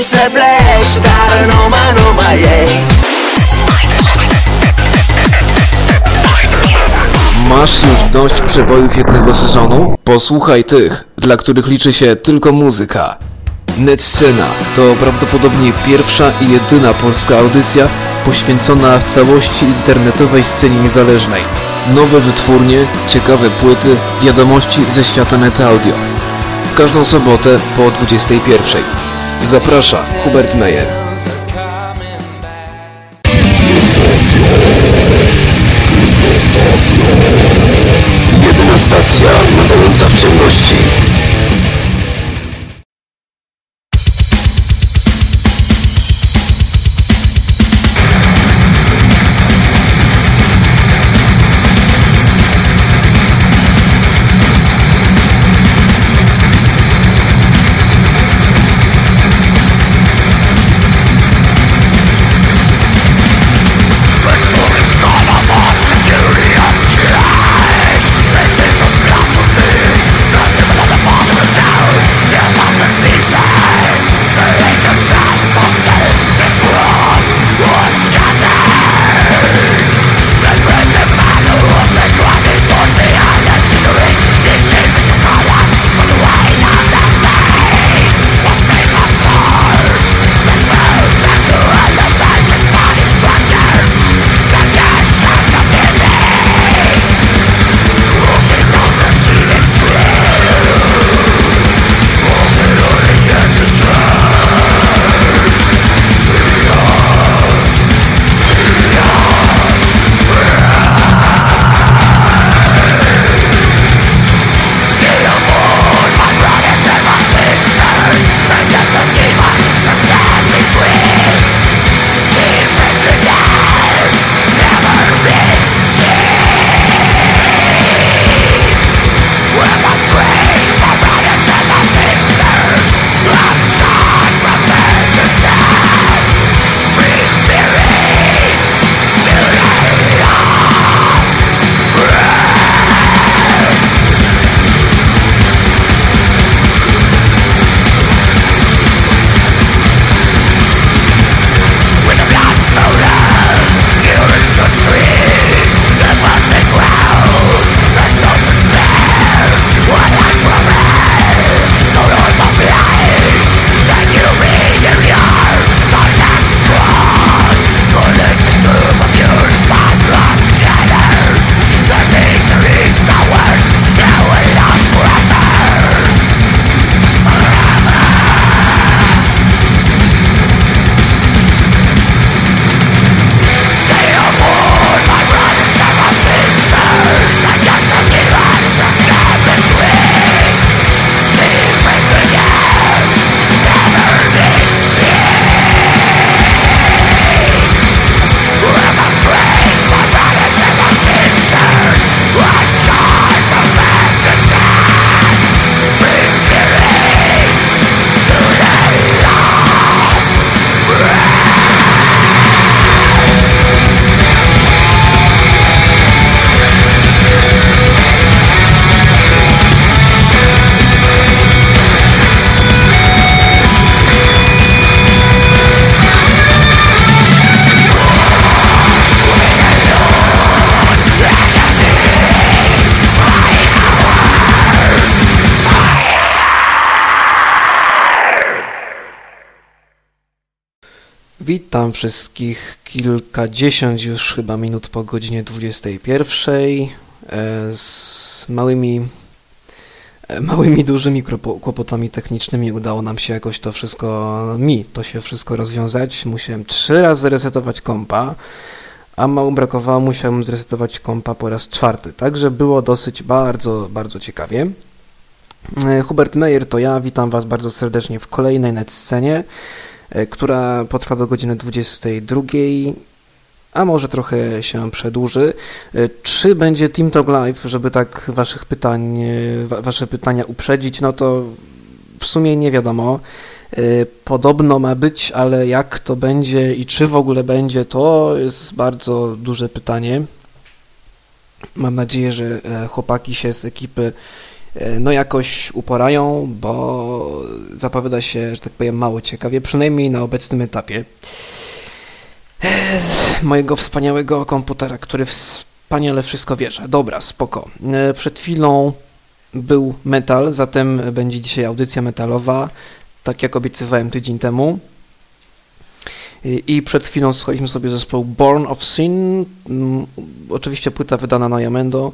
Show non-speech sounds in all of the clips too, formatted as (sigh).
Know my, yeah Masz już dość przebojów jednego sezonu? Posłuchaj tych, dla których liczy się tylko muzyka. Net Scena to prawdopodobnie pierwsza i jedyna polska audycja poświęcona w całości internetowej scenie niezależnej. Nowe wytwórnie, ciekawe płyty, wiadomości ze świata net audio. W każdą sobotę po 21. Zaprasza Hubert Meyer. Jedyna stacja nadająca w ciemności. Witam wszystkich kilkadziesiąt już chyba minut po godzinie 21 e, z małymi e, małymi dużymi kłopotami technicznymi udało nam się jakoś to wszystko, mi to się wszystko rozwiązać. Musiałem trzy razy resetować kompa, a mało brakowało, musiałem zresetować kompa po raz czwarty. Także było dosyć bardzo, bardzo ciekawie. E, Hubert Meyer to ja, witam Was bardzo serdecznie w kolejnej net scenie. E, która potrwa do godziny 22, a może trochę się przedłuży. E, czy będzie Team Talk Live, żeby tak waszych pytań, e, wasze pytania uprzedzić, no to w sumie nie wiadomo. Podobno ma być, ale jak to będzie i czy w ogóle będzie, to jest bardzo duże pytanie. Mam nadzieję, że chłopaki się z ekipy no jakoś uporają, bo zapowiada się, że tak powiem, mało ciekawie, przynajmniej na obecnym etapie e, mojego wspaniałego komputera, który wspaniale wszystko wierzy. Dobra, spoko. E, przed chwilą był metal, zatem będzie dzisiaj audycja metalowa, tak jak obiecywałem tydzień temu. I przed chwilą słuchaliśmy sobie zespołu Born of Sin, mm, oczywiście płyta wydana na Yamendo.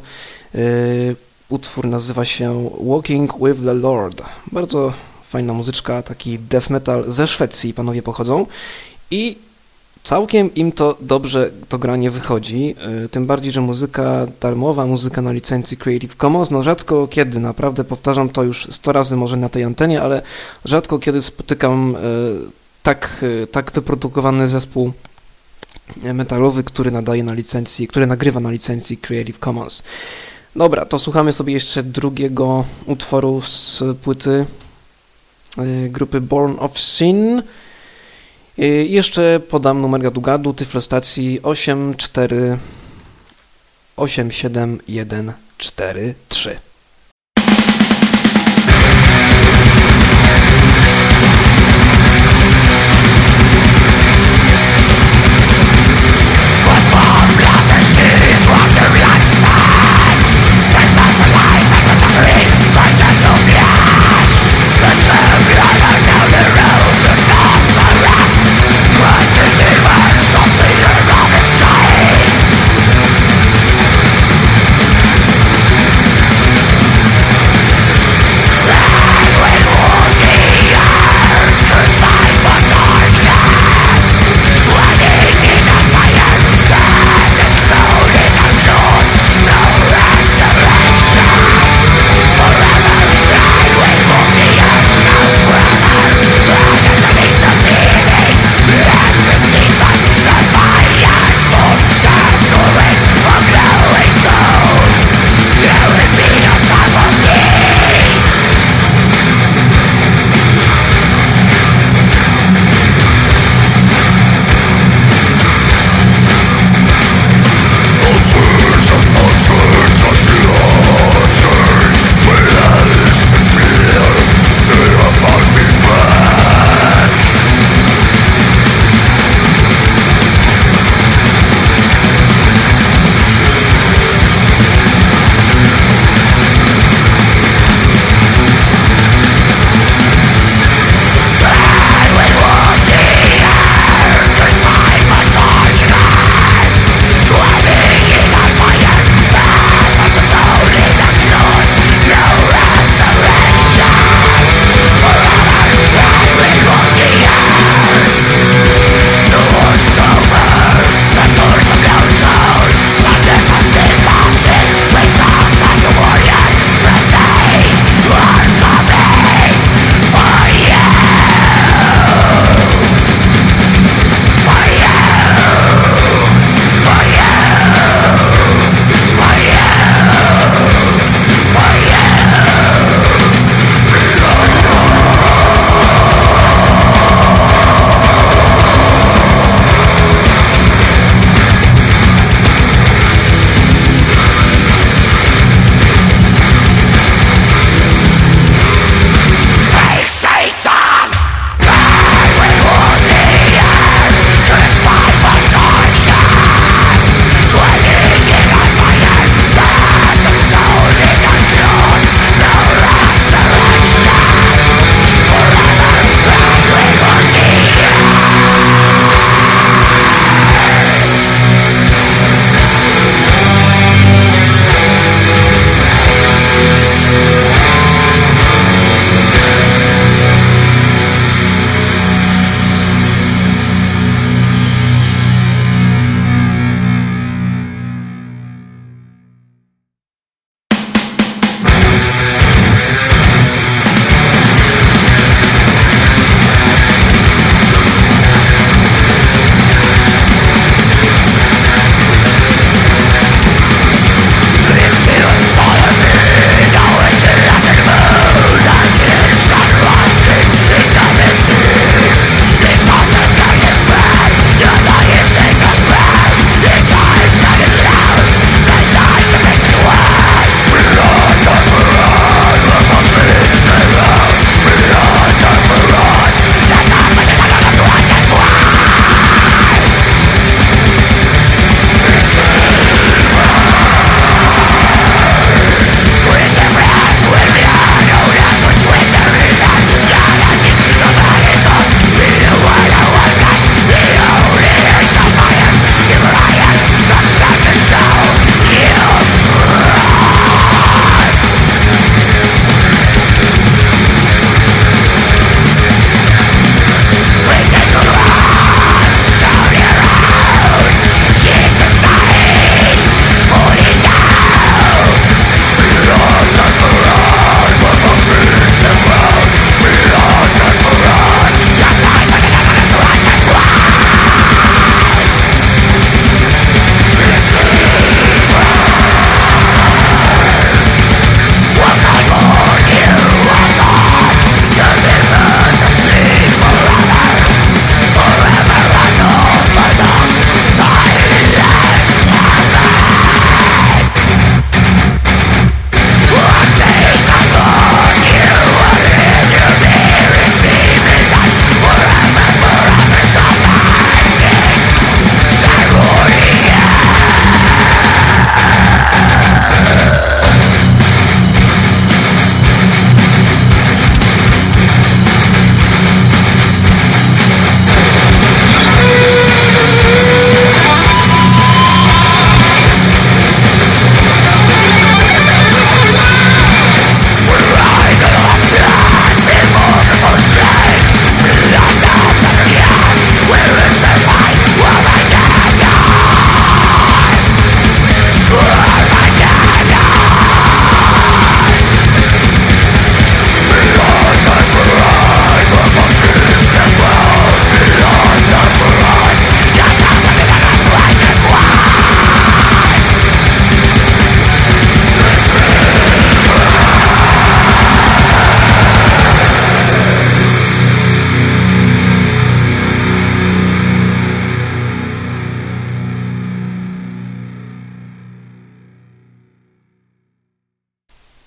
Utwór nazywa się Walking with the Lord. Bardzo fajna muzyczka, taki death metal ze Szwecji panowie pochodzą i całkiem im to dobrze to granie wychodzi, y, tym bardziej, że muzyka darmowa, muzyka na licencji Creative Commons, no rzadko kiedy, naprawdę powtarzam to już 100 razy może na tej antenie, ale rzadko kiedy spotykam y, tak, y, tak wyprodukowany zespół metalowy, który nadaje na licencji, który nagrywa na licencji Creative Commons. Dobra, to słuchamy sobie jeszcze drugiego utworu z płyty y, grupy Born of Sin. I y, jeszcze podam numer gadu gadu tyflostacji 84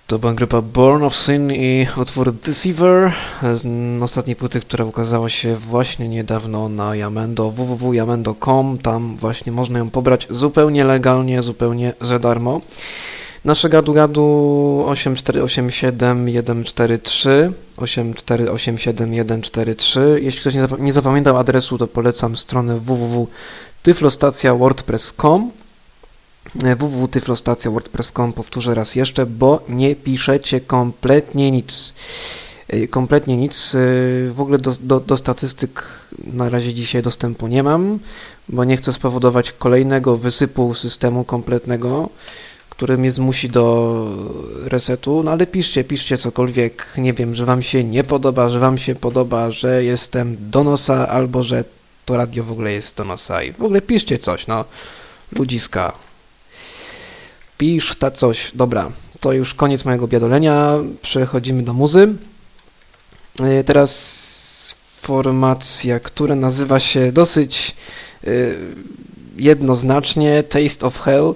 To była grupa Born of Sin i utwór Deceiver z ostatniej płyty, która ukazała się właśnie niedawno na Yamendo, www.yamendo.com. Tam właśnie można ją pobrać zupełnie legalnie, zupełnie za darmo. Nasze gadu gadu 8487143 8487143 Jeśli ktoś nie, zap nie zapamiętał adresu, to polecam stronę www.tyflostacja.wordpress.com www.tyflostacja.wordpress.com powtórzę raz jeszcze, bo nie piszecie kompletnie nic. Kompletnie nic. W ogóle do, do, do statystyk na razie dzisiaj dostępu nie mam, bo nie chcę spowodować kolejnego wysypu systemu kompletnego który mnie zmusi do resetu, no ale piszcie, piszcie cokolwiek, nie wiem, że wam się nie podoba, że wam się podoba, że jestem do nosa, albo że to radio w ogóle jest do nosa i w ogóle piszcie coś, no, ludziska. Pisz ta coś, dobra, to już koniec mojego biadolenia, przechodzimy do muzy. E, teraz formacja, która nazywa się dosyć yy, jednoznacznie Taste of Hell.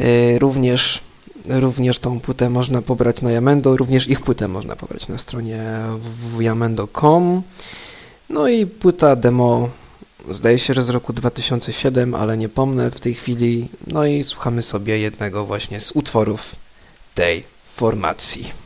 E, również, również tą płytę można pobrać na Yamendo, również ich płytę można pobrać na stronie www.yamendo.com. No i płyta demo zdaje się, że z roku 2007, ale nie pomnę w tej chwili. No i słuchamy sobie jednego właśnie z utworów tej formacji.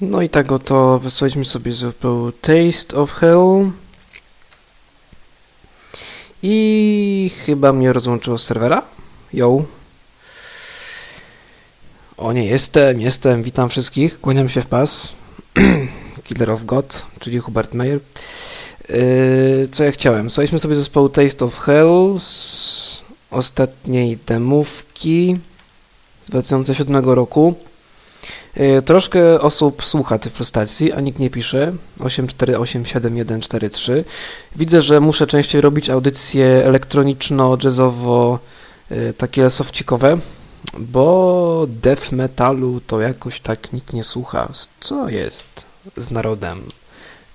No i tak oto wysłaliśmy sobie zespołu Taste of Hell. I chyba mnie rozłączyło z serwera. Yo. O nie, jestem, jestem, witam wszystkich, kłaniam się w pas. (clears throat) Killer of God, czyli Hubert Meyer. Yy, co ja chciałem? Słuchaliśmy sobie zespołu Taste of Hell z ostatniej demówki z 2007 roku. Yy, troszkę osób słucha tej frustracji, a nikt nie pisze. 8487143. Widzę, że muszę częściej robić audycje elektroniczno-jazzowo, yy, takie sofcikowe, bo death metalu to jakoś tak nikt nie słucha. Co jest z narodem?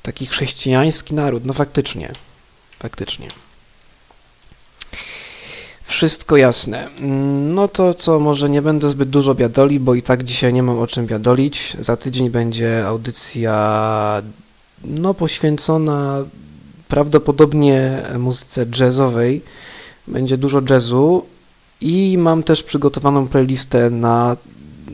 Taki chrześcijański naród, no faktycznie. Faktycznie. Wszystko jasne. No to co, może nie będę zbyt dużo biadoli, bo i tak dzisiaj nie mam o czym biadolić. Za tydzień będzie audycja no poświęcona prawdopodobnie muzyce jazzowej. Będzie dużo jazzu i mam też przygotowaną playlistę na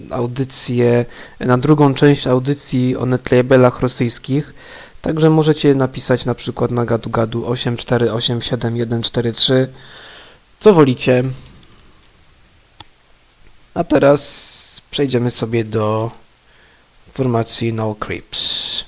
audycję, na drugą część audycji o netlabelach rosyjskich. Także możecie napisać na przykład na gadu gadu 8487143 co wolicie. A teraz przejdziemy sobie do formacji No Creeps.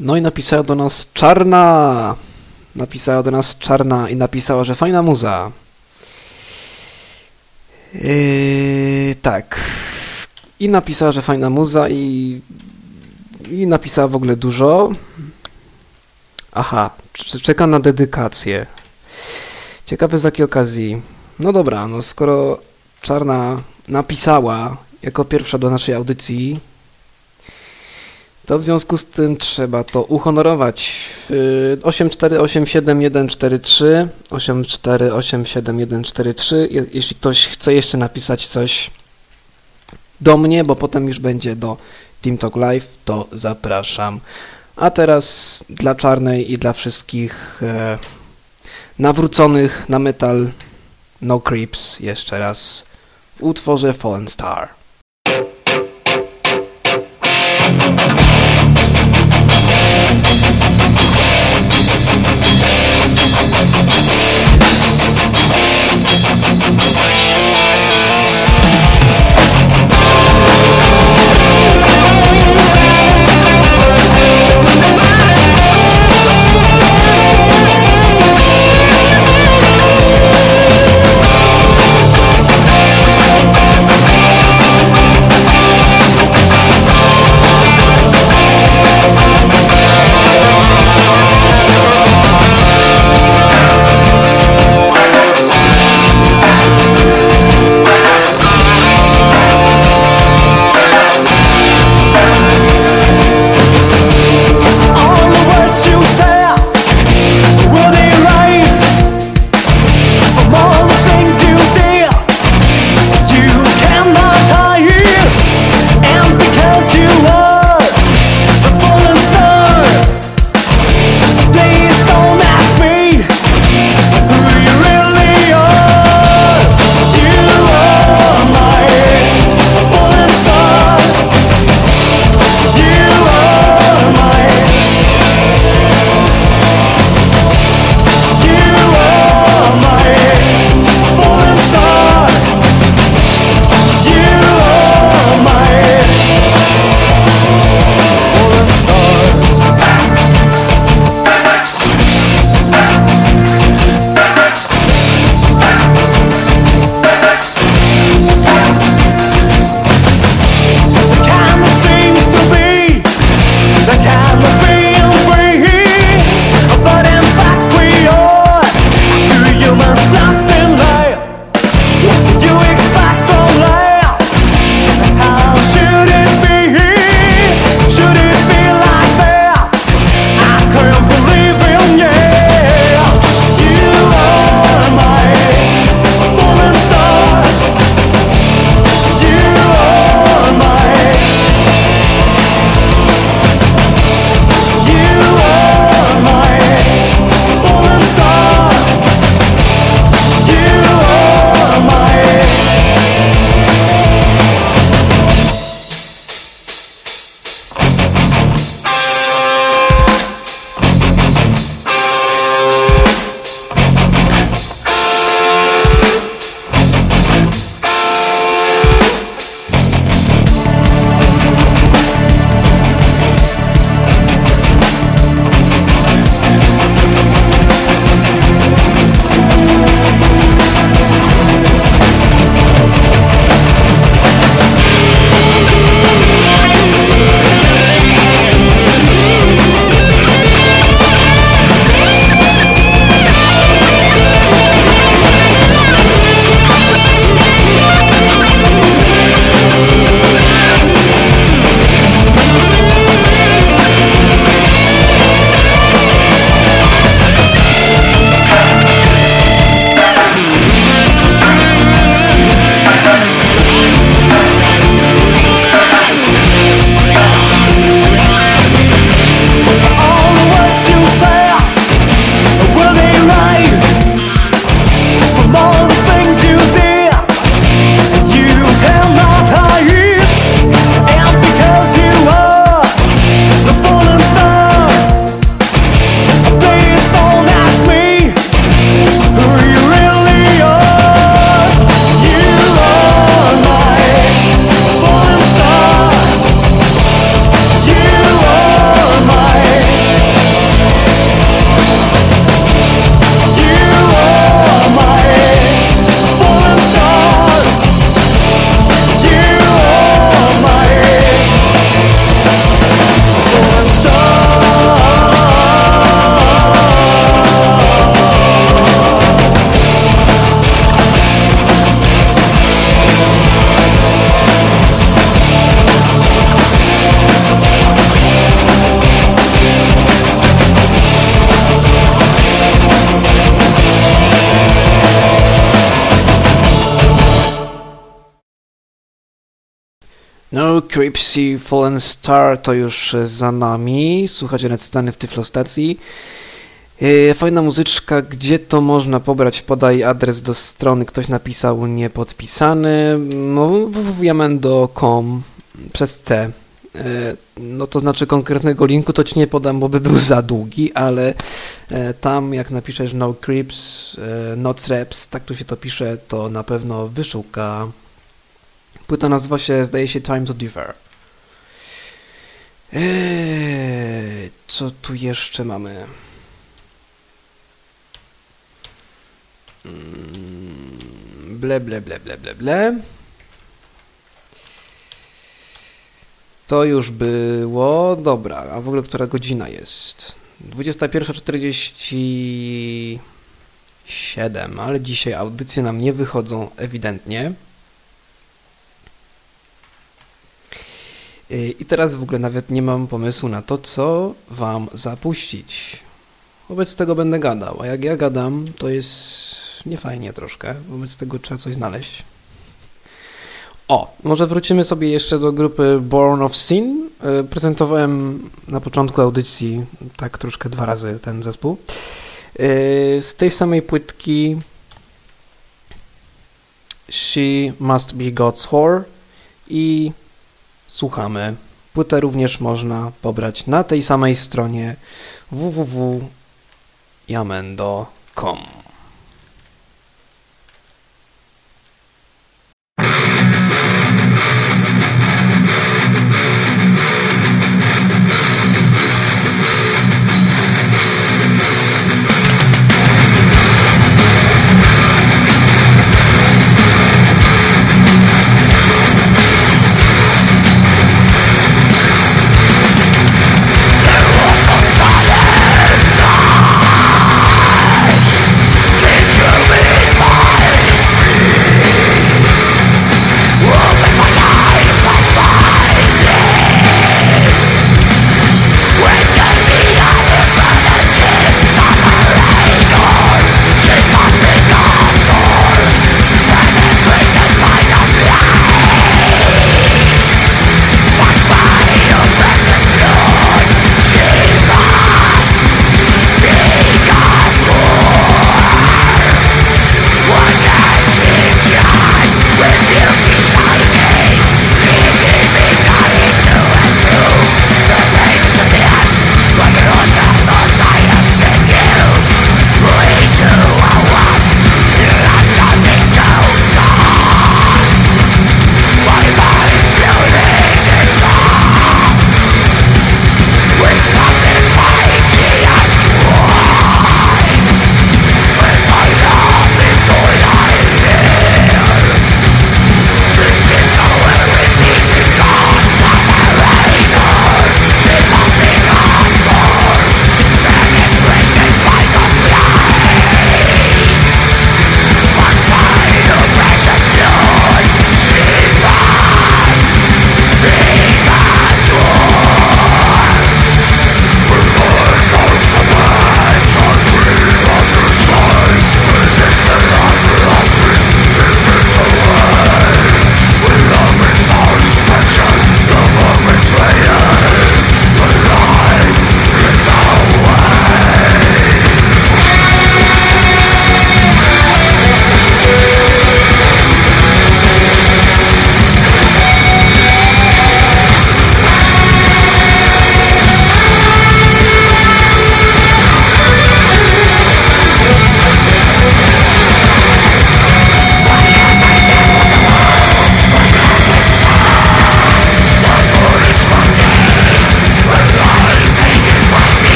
No i napisała do nas Czarna. napisała do nas Czarna i napisała, że fajna muza. Yy, tak. I napisała, że fajna muza i, i napisała w ogóle dużo. Aha, czeka na dedykację. Ciekawe z jakiej okazji. No dobra, no skoro Czarna napisała jako pierwsza do naszej audycji, to w związku z tym trzeba to uhonorować. Yy, 8487143 8487143 Je- Jeśli ktoś chce jeszcze napisać coś do mnie, bo potem już będzie do Team Talk Live, to zapraszam. A teraz dla Czarnej i dla wszystkich e, nawróconych na metal No Creeps jeszcze raz w utworze Fallen Star. No, Cripsy Fallen Star to już za nami. Słuchacie net sceny w Tyflostacji. Yy, Fajna muzyczka, gdzie to można pobrać? Podaj adres do strony, ktoś napisał niepodpisany. No, www.jamendo.com przez C. Yy, No to znaczy konkretnego linku to ci nie podam, bo by był za długi, ale e, tam jak napiszesz no creeps, e, not reps, tak tu się to pisze, to na pewno wyszuka. Płyta nazywa się, zdaje się, Time to Differ. Eee, co tu jeszcze mamy? Mm, Ble, ble, ble, ble, ble, ble. To już było. Dobra, a w ogóle która godzina jest? 21.47, ale dzisiaj audycje nam nie wychodzą ewidentnie. I teraz w ogóle nawet nie mam pomysłu na to, co wam zapuścić. Wobec tego będę gadał, a jak ja gadam, to jest niefajnie troszkę. Wobec tego trzeba coś znaleźć. O, może wrócimy sobie jeszcze do grupy Born of Sin. Yy, Prezentowałem na początku audycji tak troszkę dwa razy ten zespół. Yy, Z tej samej płytki She Must Be God's Whore i słuchamy. Płytę również można pobrać na tej samej stronie www.jamendo.com.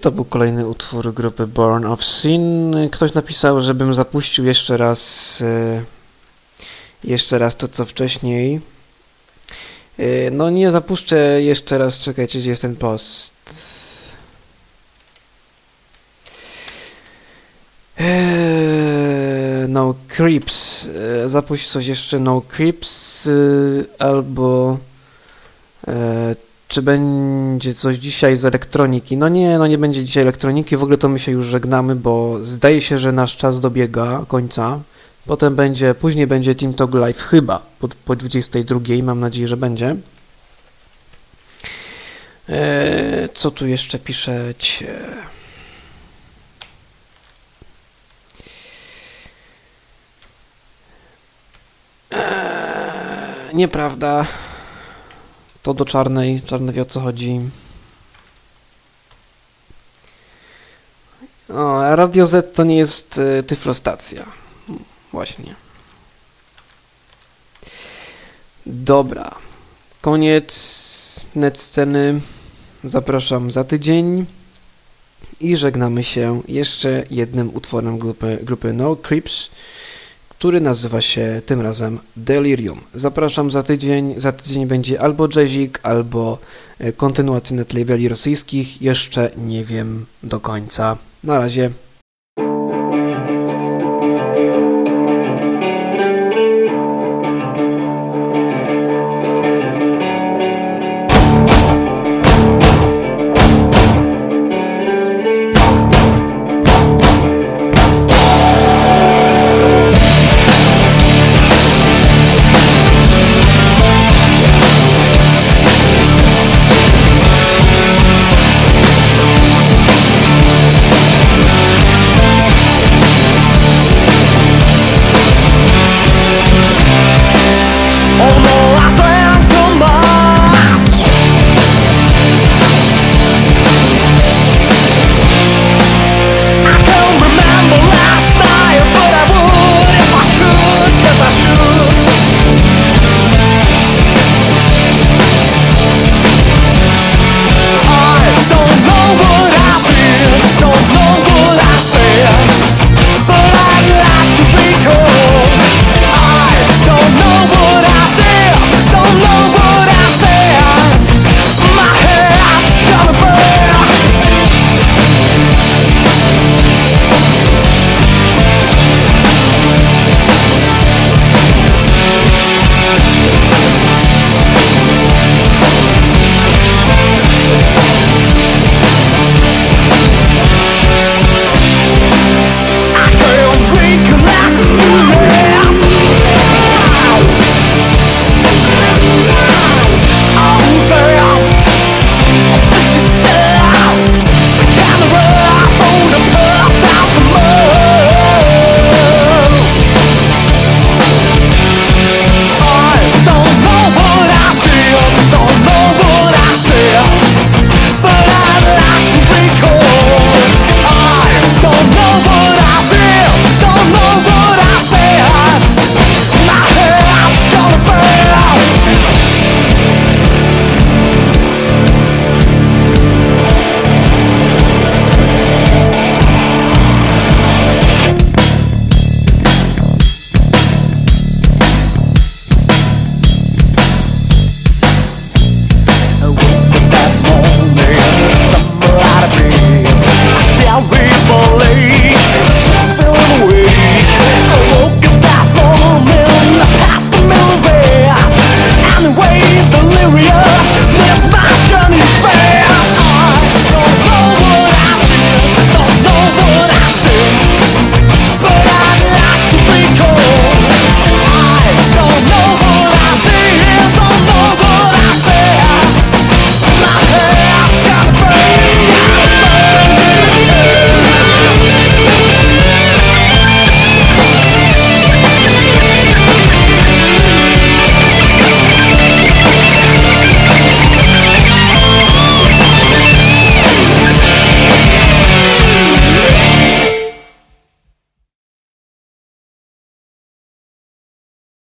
To był kolejny utwór grupy Born of Sin. Ktoś napisał, żebym zapuścił jeszcze raz e, jeszcze raz to, co wcześniej. Yy, No nie zapuszczę jeszcze raz, czekajcie, gdzie jest ten post. Eee, No Creeps. Zapuść coś jeszcze No Creeps albo e, czy będzie coś dzisiaj z elektroniki? No nie, no nie będzie dzisiaj elektroniki, w ogóle to my się już żegnamy, bo zdaje się, że nasz czas dobiega końca. Potem będzie, później będzie Team Talk Live chyba po, po 22, mam nadzieję, że będzie. E, co tu jeszcze piszeć? Eee, nieprawda. To do czarnej. Czarny wie o co chodzi. O, Radio Z to nie jest y, tyflostacja. Właśnie. Dobra. Koniec net sceny. Zapraszam za tydzień. I żegnamy się jeszcze jednym utworem grupy, grupy No Creeps, który nazywa się tym razem Delirium. Zapraszam za tydzień. Za tydzień będzie albo jazzik, albo e, kontynuacyjne labeli rosyjskich. Jeszcze nie wiem do końca. Na razie.